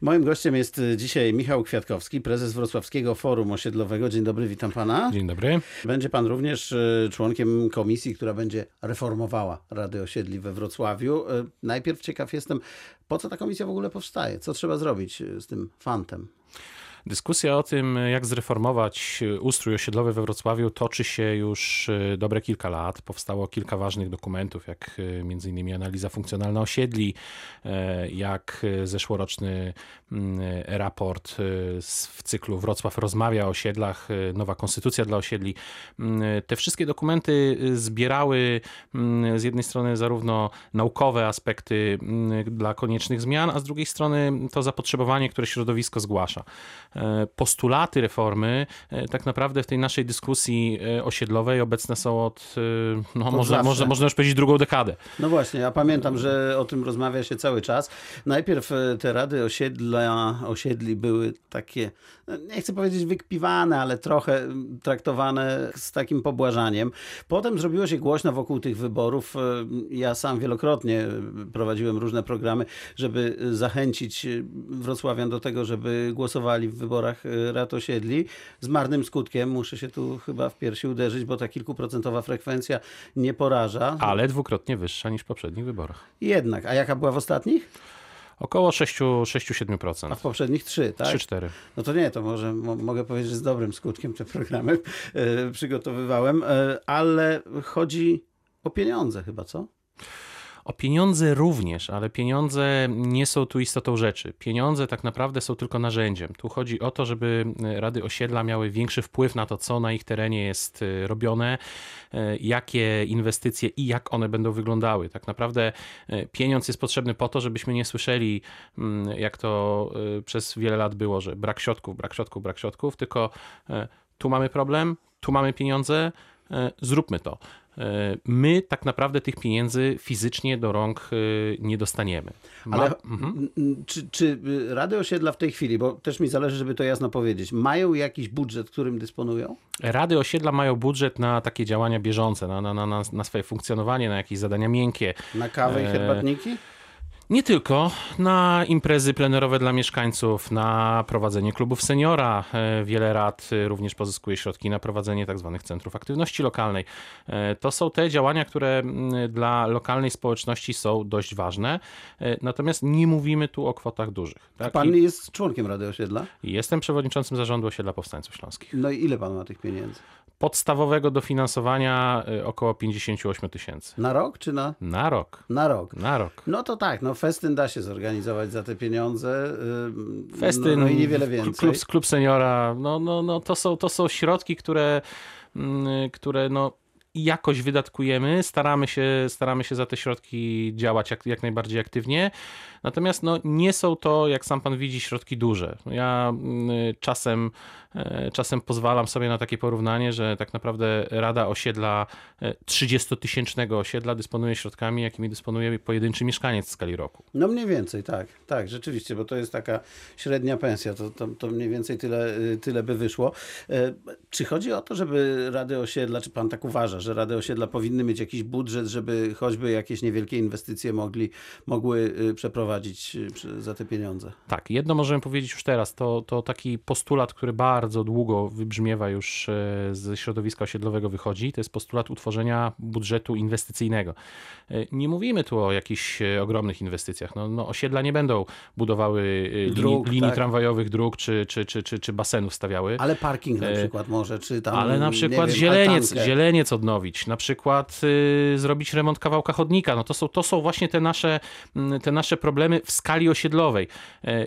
Moim gościem jest y, dzisiaj Michał Kwiatkowski, prezes Wrocławskiego Forum Osiedlowego. Dzień dobry, witam pana. Dzień dobry. Będzie pan również y, członkiem komisji, która będzie reformowała Rady Osiedli we Wrocławiu. Y, Najpierw ciekaw jestem, po co ta komisja w ogóle powstaje? Co trzeba zrobić z tym fantem? Dyskusja o tym, jak zreformować ustrój osiedlowy we Wrocławiu, toczy się już e, dobre kilka lat. Powstało kilka ważnych dokumentów, jak e, m.in. analiza funkcjonalna osiedli, e, jak zeszłoroczny mm, raport w cyklu Wrocław rozmawia o osiedlach, nowa konstytucja dla osiedli. Mm, te wszystkie dokumenty zbierały mm, z jednej strony zarówno naukowe aspekty dla koniecznych zmian, a z drugiej strony to zapotrzebowanie, które środowisko zgłasza. E, postulaty reformy e, tak naprawdę w tej naszej dyskusji e, osiedlowej obecne są od, no, można, można, można już powiedzieć, drugą dekadę. No właśnie, ja pamiętam, że o tym rozmawia się cały czas. Najpierw te rady osiedla, osiedli były takie, no, nie chcę powiedzieć wykpiwane, ale trochę traktowane z takim pobłażaniem. Potem zrobiło się głośno wokół tych wyborów. Ja sam wielokrotnie prowadziłem różne programy, żeby zachęcić wrocławian do tego, żeby głosowali w wyborach y, rad osiedli. Z marnym skutkiem, muszę się tu chyba w piersi uderzyć, bo ta kilkuprocentowa frekwencja nie poraża. Ale dwukrotnie wyższa niż w poprzednich wyborach. Jednak. A jaka była w ostatnich? Około 6-7%. A w poprzednich 3, tak? 3-4. No to nie, to może mogę powiedzieć, że z dobrym skutkiem te programy y, przygotowywałem, y, ale chodzi o pieniądze chyba, co? O pieniądze również, ale pieniądze nie są tu istotą rzeczy. Pieniądze tak naprawdę są tylko narzędziem. Tu chodzi o to, żeby e, rady osiedla miały większy wpływ na to, co na ich terenie jest e, robione, e, jakie inwestycje i jak one będą wyglądały. Tak naprawdę pieniądz jest potrzebny po to, żebyśmy nie słyszeli, mm, jak to przez wiele lat było, że brak środków, brak środków, brak środków, tylko tu mamy problem, tu mamy pieniądze, zróbmy to. E, my tak naprawdę tych pieniędzy fizycznie do rąk e, nie dostaniemy. Ma... Ale mhm. czy, czy Rady Osiedla w tej chwili, bo też mi zależy, żeby to jasno powiedzieć, mają jakiś budżet, którym dysponują? Rady Osiedla mają budżet na takie działania bieżące, na, na, na, na swoje funkcjonowanie, na jakieś zadania miękkie. Na kawę i e, herbatniki? Nie tylko na imprezy plenerowe dla mieszkańców, na prowadzenie klubów seniora. E, wiele rad e, również pozyskuje środki na prowadzenie tzw. Tak centrów aktywności lokalnej. E, to są te działania, które dla lokalnej społeczności są dość ważne. Natomiast nie mówimy tu o kwotach dużych. Tak? Pan jest członkiem Rady Osiedla? Jestem przewodniczącym zarządu Osiedla Powstańców Śląskich. No i ile pan ma tych pieniędzy? Podstawowego dofinansowania około 58 tysięcy. Na rok czy na? Na rok. Na rok. Na rok. No to tak, no festyn da się zorganizować za te pieniądze. Festyn, no, no i niewiele więcej. Klub, klub seniora, no, no, no to, są, to są środki, które, które no jakoś wydatkujemy, staramy się, staramy się za te środki działać jak, jak najbardziej aktywnie. Natomiast no, nie są to, jak sam pan widzi, środki duże. Ja mm, czasem, czasem pozwalam sobie na takie porównanie, że tak naprawdę Rada Osiedla 30-tysięcznego e, osiedla dysponuje środkami, jakimi dysponuje pojedynczy mieszkaniec w skali roku. No mniej więcej, tak. Tak, rzeczywiście, bo to jest taka średnia pensja, to, to, to mniej więcej tyle, y, tyle by wyszło. E, czy chodzi o to, żeby Rady Osiedla, czy pan tak uważa, że Rady Osiedla powinny mieć jakiś budżet, żeby choćby jakieś niewielkie inwestycje mogli, mogły y, przeprowadzić prowadzić y, za te pieniądze. Tak, jedno możemy powiedzieć już teraz, to, to taki postulat, który bardzo długo wybrzmiewa już e, z środowiska osiedlowego wychodzi, to jest postulat utworzenia budżetu inwestycyjnego. E, nie mówimy tu o jakichś e, ogromnych inwestycjach. No, no osiedla nie będą budowały dróg, linii, tak. tramwajowych, dróg czy, czy, czy, czy, czy basenów stawiały. Ale parking na przykład może, czy tam. Ale na przykład wiem, zieleniec, zieleniec odnowić, na przykład y, zrobić remont kawałka chodnika. No to są, to są właśnie te nasze, te nasze problemy w skali osiedlowej.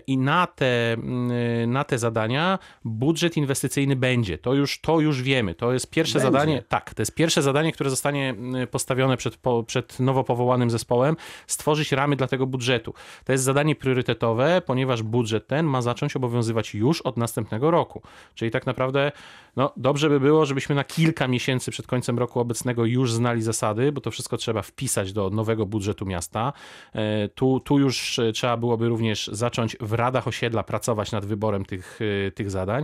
I na te, mm, na te zadania budżet inwestycyjny będzie. To już, to już wiemy. To jest pierwsze będzie. zadanie. Tak, to jest pierwsze zadanie, które zostanie mm, postawione przed, przed nowo powołanym zespołem. Stworzyć ramy dla tego budżetu. To jest zadanie priorytetowe, ponieważ budżet ten ma zacząć obowiązywać już od następnego roku. Czyli tak naprawdę no, dobrze by było, żebyśmy na kilka miesięcy przed końcem roku obecnego już znali zasady, bo to wszystko trzeba wpisać do nowego budżetu miasta. E, tu, tu już E, trzeba byłoby również zacząć w radach osiedla pracować nad wyborem tych, e, tych zadań.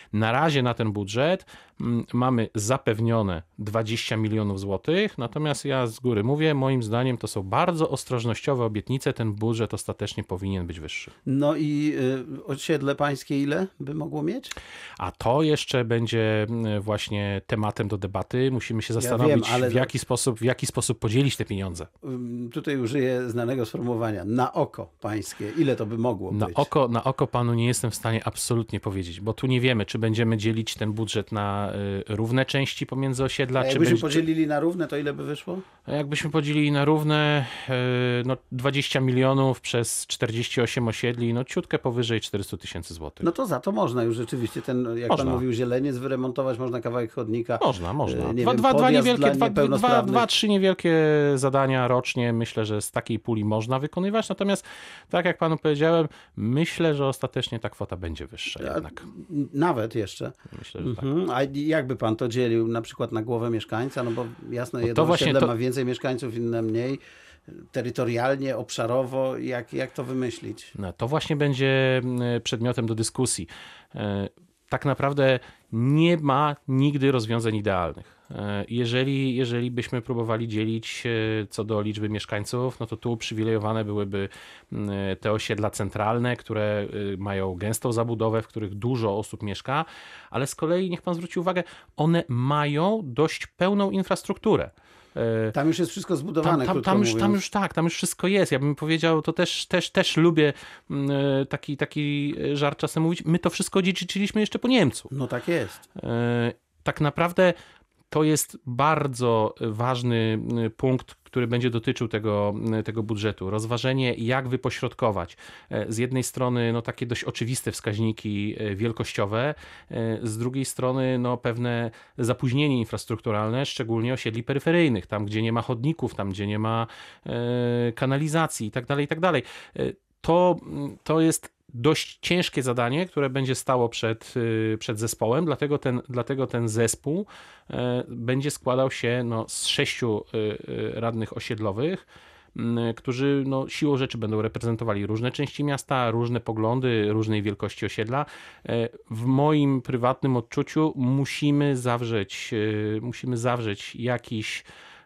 Na razie na ten budżet mm, mamy zapewnione 20 milionów złotych, natomiast ja z góry mówię, moim zdaniem to są bardzo ostrożnościowe obietnice, ten budżet ostatecznie powinien być wyższy. No i y, osiedle pańskie ile by mogło mieć? A to jeszcze będzie mm, właśnie tematem do debaty. Musimy się zastanowić, wiem, ale w, to- jaki sposób, w jaki sposób podzielić te pieniądze. Tutaj użyję znanego sformułowania. Na oko pańskie. Ile to by mogło Na być? oko, na oko panu nie jestem w stanie absolutnie powiedzieć, bo tu nie wiemy, czy będziemy dzielić ten budżet na y, równe części pomiędzy osiedla, A czy jakbyśmy będzie, podzielili na równe, to ile by wyszło? jakbyśmy podzielili na równe y, no, 20 milionów przez 48 osiedli, no ciutkę powyżej 400 tysięcy złotych. No to za to można już rzeczywiście ten, jak Można. pan mówił, zieleniec wyremontować, można kawałek chodnika. Można, można. E, nie Dwa, wiem, dwa, dwa niewielkie, dwa, dwa, dwa, trzy niewielkie zadania rocznie myślę, że z takiej puli można wykonywać. Natomiast, tak jak panu powiedziałem, myślę, że ostatecznie ta kwota będzie wyższa A- jednak. Nawet jeszcze. Myślę, że tak. Mhm. A jakby pan to dzielił na przykład na głowę mieszkańca? No bo jasne, jedno właśnie osiedle to- ma więcej mieszkańców, inne mniej. Terytorialnie, obszarowo, jak, jak to wymyślić? No, to właśnie będzie mm, przedmiotem do dyskusji. E, Tak naprawdę nie ma nigdy rozwiązań idealnych. E, Jeżeli, jeżeli byśmy próbowali dzielić e, co do liczby mieszkańców, no to tu uprzywilejowane byłyby mm, te osiedla centralne, które mają gęstą zabudowę, w których dużo osób mieszka, ale z kolei niech pan zwróci uwagę, one mają dość pełną infrastrukturę. E, Tam już jest wszystko zbudowane, tam, tam, tam, już, tam już tak, tam już wszystko jest. Ja bym powiedział, to też, też, też lubię mm, e, taki, taki żart czasem mówić, my to wszystko dziedziczyliśmy jeszcze po Niemcu. No tak jest. E, Tak naprawdę to jest bardzo ważny y, punkt, który będzie dotyczył tego, y, tego budżetu. Rozważenie, jak wypośrodkować. E, Z jednej strony no, takie dość oczywiste wskaźniki e, wielkościowe, e, z drugiej strony no, pewne zapóźnienie infrastrukturalne, szczególnie osiedli peryferyjnych, tam gdzie nie ma chodników, tam gdzie nie ma e, kanalizacji itd. itd. E, To, to jest dość ciężkie zadanie, które będzie stało przed, y, przed zespołem, dlatego ten, dlatego ten zespół e, będzie składał się no, z sześciu y, y, radnych osiedlowych, którzy no, siłą rzeczy będą reprezentowali różne części miasta, różne poglądy, różnej wielkości osiedla. E, W moim prywatnym odczuciu musimy zawrzeć, musimy zawrzeć jakiś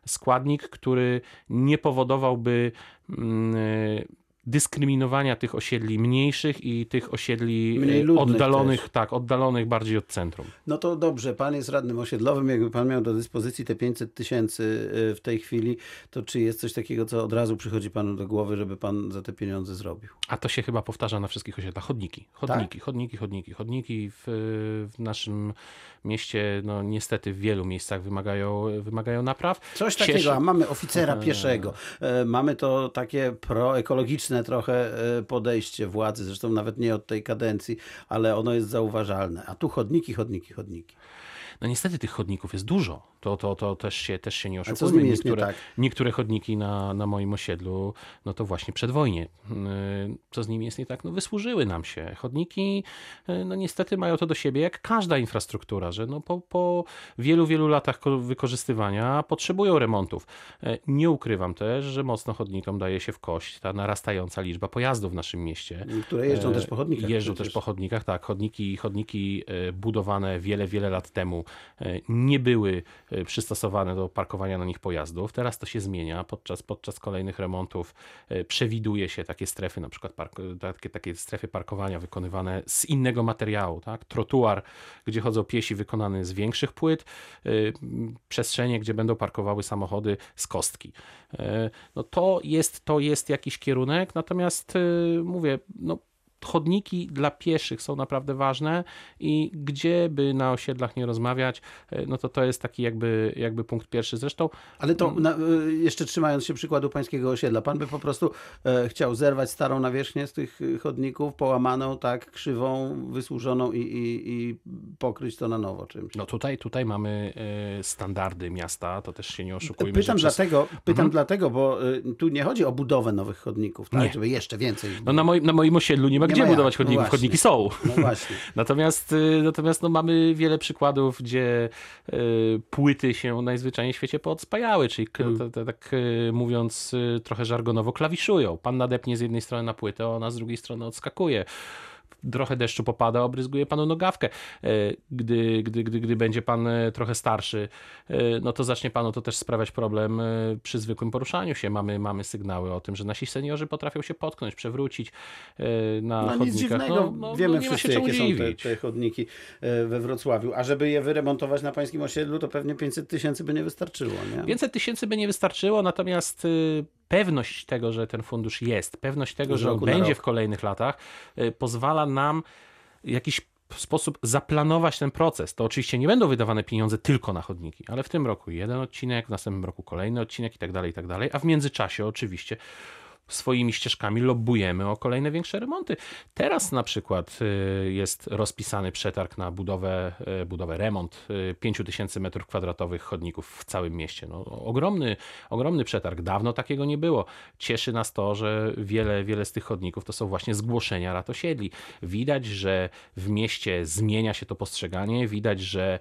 składnik, który nie powodowałby dyskryminowania tych osiedli mniejszych i tych osiedli ludnych oddalonych, też. tak, oddalonych bardziej od centrum. No to dobrze, pan jest radnym osiedlowym, jakby pan miał do dyspozycji te 500 tysięcy y, w tej chwili, to czy jest coś takiego, co od razu przychodzi panu do głowy, żeby pan za te pieniądze zrobił? A to się chyba powtarza na wszystkich osiedlach. Chodniki, chodniki, chodniki, chodniki, chodniki w, w naszym mieście, no niestety w wielu miejscach wymagają, wymagają napraw. Coś Cieszy- takiego, a mamy oficera pieszego, e, mamy to takie proekologiczne trochę e, podejście władzy, zresztą nawet nie od tej kadencji, ale ono jest zauważalne. A tu chodniki, chodniki, chodniki. No niestety tych chodników jest dużo. To, to, to też, się, też się nie nimi jest nie niektóre, tak? niektóre chodniki na, na moim osiedlu, no to właśnie przedwojnie. Yy, Co z nimi jest nie tak? No wysłużyły nam się. Chodniki, yy, no niestety mają to do siebie, jak każda infrastruktura, że no po, po wielu, wielu latach ko- wykorzystywania potrzebują remontów. Yy, Nie ukrywam też, że mocno chodnikom daje się w kość ta narastająca liczba pojazdów w naszym mieście. Które jeżdżą też po chodnikach. Jeżdżą przecież. też po chodnikach, tak. Chodniki, chodniki budowane wiele, wiele lat temu nie były przystosowane do parkowania na nich pojazdów. Teraz to się zmienia. Podczas, podczas kolejnych remontów e, przewiduje się takie strefy, na przykład park, takie, takie strefy parkowania wykonywane z innego materiału. Tak? Trotuar, gdzie chodzą piesi, wykonany z większych płyt. m, Przestrzenie, gdzie będą parkowały samochody z kostki. No to jest, to jest jakiś kierunek, natomiast mówię, no chodniki dla pieszych są naprawdę ważne i gdzie by na osiedlach nie rozmawiać, e, no to to jest taki jakby, jakby punkt pierwszy. Zresztą Ale to na, y, jeszcze trzymając się przykładu pańskiego osiedla, pan by po prostu e, chciał zerwać starą nawierzchnię z tych y, chodników, połamaną, tak, krzywą, wysłużoną i, i, i pokryć to na nowo czymś. no tutaj, tutaj mamy e, standardy miasta, to też się nie oszukujmy. Pytam, przez- dlatego, pytam Mhm. dlatego, bo y, tu nie chodzi o budowę nowych chodników, tak, Nie. żeby jeszcze więcej. No na moim, na moim osiedlu nie ma Nie gdzie ma jak, budować no chodników, właśnie. chodniki są. No właśnie. Natomiast, y, natomiast no, mamy wiele przykładów, gdzie y, płyty się najzwyczajniej w świecie podspajały, czyli Mm. t- tak y, mówiąc trochę żargonowo klawiszują. Pan nadepnie z jednej strony na płytę, ona z drugiej strony odskakuje. Trochę deszczu popada, obryzguje panu nogawkę. E, gdy, gdy, gdy, gdy będzie pan e, trochę starszy, e, no to zacznie panu to też sprawiać problem przy zwykłym poruszaniu się. Mamy, mamy sygnały o tym, że nasi seniorzy potrafią się potknąć, przewrócić na no, chodnikach. Nic dziwnego. No, no, Wiemy no, wszyscy, jakie są te, te, chodniki we Wrocławiu. A żeby je wyremontować na pańskim osiedlu, to pewnie 500 tysięcy by nie wystarczyło. Nie? 500 tysięcy by nie wystarczyło, natomiast y, pewność tego, że ten fundusz jest, pewność tego, że on będzie w kolejnych latach, y, pozwala nam jakiś sposób zaplanować ten proces. To oczywiście nie będą wydawane pieniądze tylko na chodniki, ale w tym roku jeden odcinek, w następnym roku kolejny odcinek i tak dalej, i tak dalej, a w międzyczasie oczywiście swoimi ścieżkami lobbujemy o kolejne większe remonty. Teraz na przykład y, jest rozpisany przetarg na budowę, y, budowę remont 5000 y, m2 chodników w całym mieście. No, ogromny, ogromny przetarg. Dawno takiego nie było. Cieszy nas to, że wiele, wiele z tych chodników to są właśnie zgłoszenia rat osiedli. Widać, że w mieście zmienia się to postrzeganie. Widać, że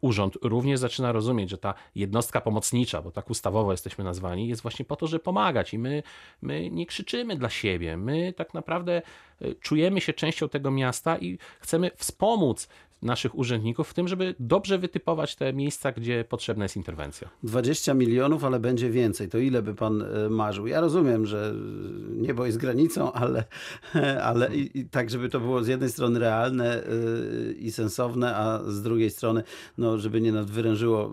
urząd również zaczyna rozumieć, że ta jednostka pomocnicza, bo tak ustawowo jesteśmy nazwani, jest właśnie po to, żeby pomagać i my My nie krzyczymy dla siebie. My tak naprawdę e, czujemy się częścią tego miasta i chcemy wspomóc naszych urzędników w tym, żeby dobrze wytypować te miejsca, gdzie potrzebna jest interwencja. 20 milionów, ale będzie więcej. To ile by pan e, marzył? Ja rozumiem, że niebo jest granicą, ale, ale i, i tak, żeby to było z jednej strony realne e, i sensowne, a z drugiej strony, no, żeby nie nadwyrężyło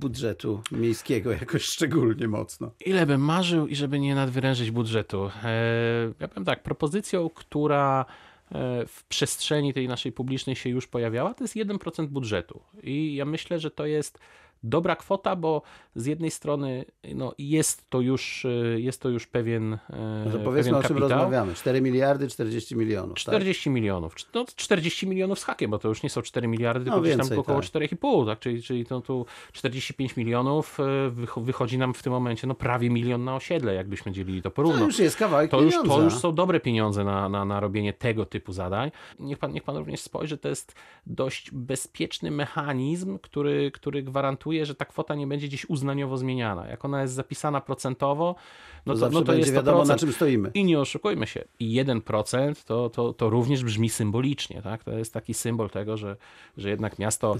budżetu miejskiego jakoś szczególnie mocno. Ile bym marzył i żeby nie nadwyrężyć budżetu? E, ja powiem tak, propozycją, która E, w przestrzeni tej naszej publicznej się już pojawiała, to jest 1% budżetu. I ja myślę, że to jest dobra kwota, bo z jednej strony no, jest, to już, e, jest to już pewien. No to powiedzmy o czym rozmawiamy. 4 miliardy, 40 milionów. 40 tak? milionów. No, 40 milionów z hakiem, bo to już nie są 4 miliardy, tylko no, więcej, tam około tak. 4,5, tak? Czyli, czyli to tu 45 milionów e, wychodzi nam w tym momencie no, prawie milion na osiedle, jakbyśmy dzielili to porówno. To już jest kawałek to już, to już są dobre pieniądze na, na, na robienie tego typu zadań. Niech pan, niech pan również spojrzy, to jest dość bezpieczny mechanizm, który, który gwarantuje że ta kwota nie będzie gdzieś uznaniowo zmieniana. Jak ona jest zapisana procentowo, no to, to, no to jest wiadomo, na czym stoimy. I nie oszukujmy się, i 1% to, to, to również brzmi symbolicznie. Tak? To jest taki symbol tego, że, że jednak miasto,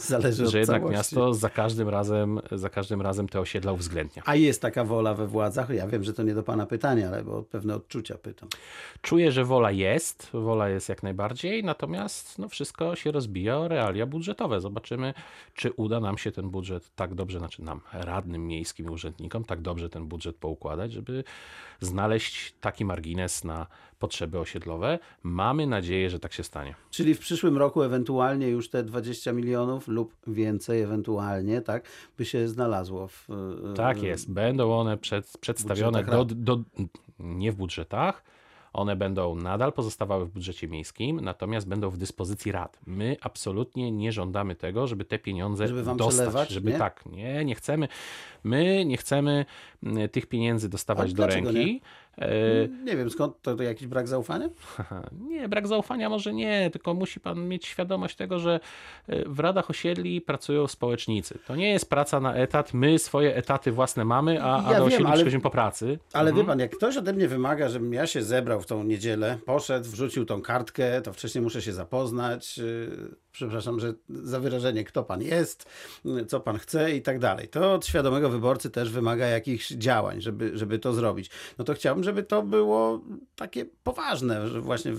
że jednak miasto za każdym razem za każdym razem te osiedla uwzględnia. A jest taka wola we władzach? Ja wiem, że to nie do pana pytania, ale bo pewne odczucia pytam. Czuję, że wola jest, wola jest jak najbardziej, natomiast no, wszystko się rozbija o realia budżetowe. Zobaczymy, czy uda nam się ten budżet tak dobrze, znaczy nam, radnym miejskim urzędnikom, tak dobrze ten budżet poukładać, żeby znaleźć taki margines na potrzeby osiedlowe. Mamy nadzieję, że tak się stanie. Czyli w przyszłym roku ewentualnie już te 20 milionów lub więcej ewentualnie, tak, by się znalazło w Tak jest. Będą one przed, przedstawione do, do, nie w budżetach, one będą nadal pozostawały w budżecie miejskim, natomiast będą w dyspozycji rad. My absolutnie nie żądamy tego, żeby te pieniądze żeby wam dostać, przelewać, żeby nie? tak, nie, nie chcemy. My nie chcemy mm, tych pieniędzy dostawać do ręki. Nie? E, nie wiem, skąd to, to jakiś brak zaufania? nie, brak zaufania może nie, tylko musi pan mieć świadomość tego, że e, w radach osiedli pracują społecznicy. To nie jest praca na etat, my swoje etaty własne mamy, a, a ja do osiedli ale, przychodzimy po pracy. Ale mhm. wie pan, jak ktoś ode mnie wymaga, żebym ja się zebrał w tą niedzielę, poszedł, wrzucił tą kartkę, to wcześniej muszę się zapoznać, y, przepraszam, że za wyrażenie, kto pan jest, co pan chce i tak dalej. To od świadomego wyborcy też wymaga jakichś działań, żeby, żeby to zrobić. No to chciałbym, żeby to było takie poważne, że właśnie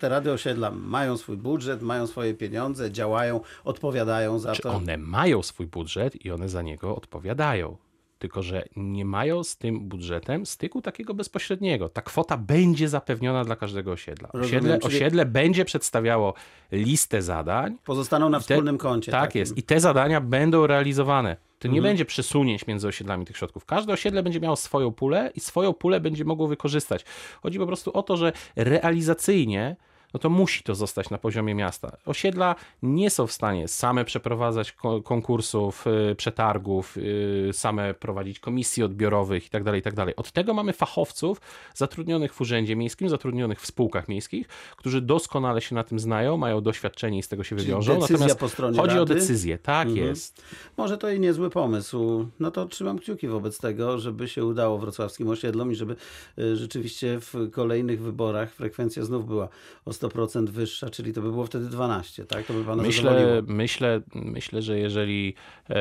te rady osiedla mają swój budżet, mają swoje pieniądze, działają, odpowiadają za Czy to. One mają swój budżet i one za niego odpowiadają tylko że nie mają z tym budżetem styku takiego bezpośredniego. Ta kwota będzie zapewniona dla każdego osiedla. Osiedle, czyli... osiedle będzie przedstawiało listę zadań. Pozostaną na wspólnym koncie. Tak takim. jest. I te zadania będą realizowane. To nie mhm. będzie przesunięć między osiedlami tych środków. Każde osiedle będzie miało swoją pulę i swoją pulę będzie mogło wykorzystać. Chodzi po prostu o to, że realizacyjnie no to musi to zostać na poziomie miasta. Osiedla nie są w stanie same przeprowadzać konkursów, y, przetargów, y, same prowadzić komisji odbiorowych itd., tak itd. Tak Od tego mamy fachowców zatrudnionych w urzędzie miejskim, zatrudnionych w spółkach miejskich, którzy doskonale się na tym znają, mają doświadczenie i z tego się Czyli wywiążą. Natomiast po stronie chodzi rady? o decyzję, tak mhm. jest. Może to i niezły pomysł. No to trzymam kciuki wobec tego, żeby się udało wrocławskim osiedlom i żeby y, rzeczywiście w kolejnych wyborach frekwencja znów była ostatnia 100% wyższa, czyli to by było wtedy 12, tak? To by pana Myślę, zadowoliło. myślę, myślę, że jeżeli e,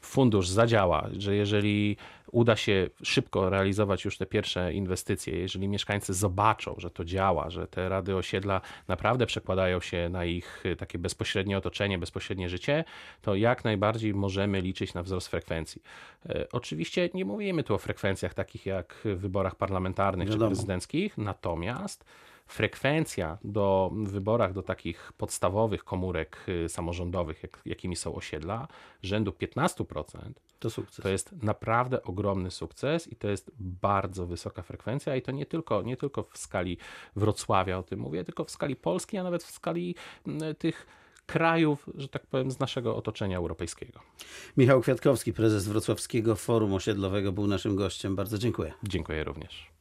fundusz zadziała, że jeżeli uda się szybko realizować już te pierwsze inwestycje, jeżeli mieszkańcy zobaczą, że to działa, że te rady osiedla naprawdę przekładają się na ich e, takie bezpośrednie otoczenie, bezpośrednie życie, to jak najbardziej możemy liczyć na wzrost frekwencji. E, Oczywiście nie mówimy tu o frekwencjach takich jak w wyborach parlamentarnych czy Wiadomo. prezydenckich, natomiast frekwencja do wyborach do takich podstawowych komórek y, samorządowych, jak, jakimi są osiedla, rzędu 15%, To sukces. to jest naprawdę ogromny sukces i to jest bardzo wysoka frekwencja i to nie tylko, nie tylko w skali Wrocławia o tym mówię, tylko w skali Polski, a nawet w skali tych krajów, że tak powiem, z naszego otoczenia europejskiego. Michał Kwiatkowski, prezes Wrocławskiego Forum Osiedlowego był naszym gościem. Bardzo dziękuję. Dziękuję również.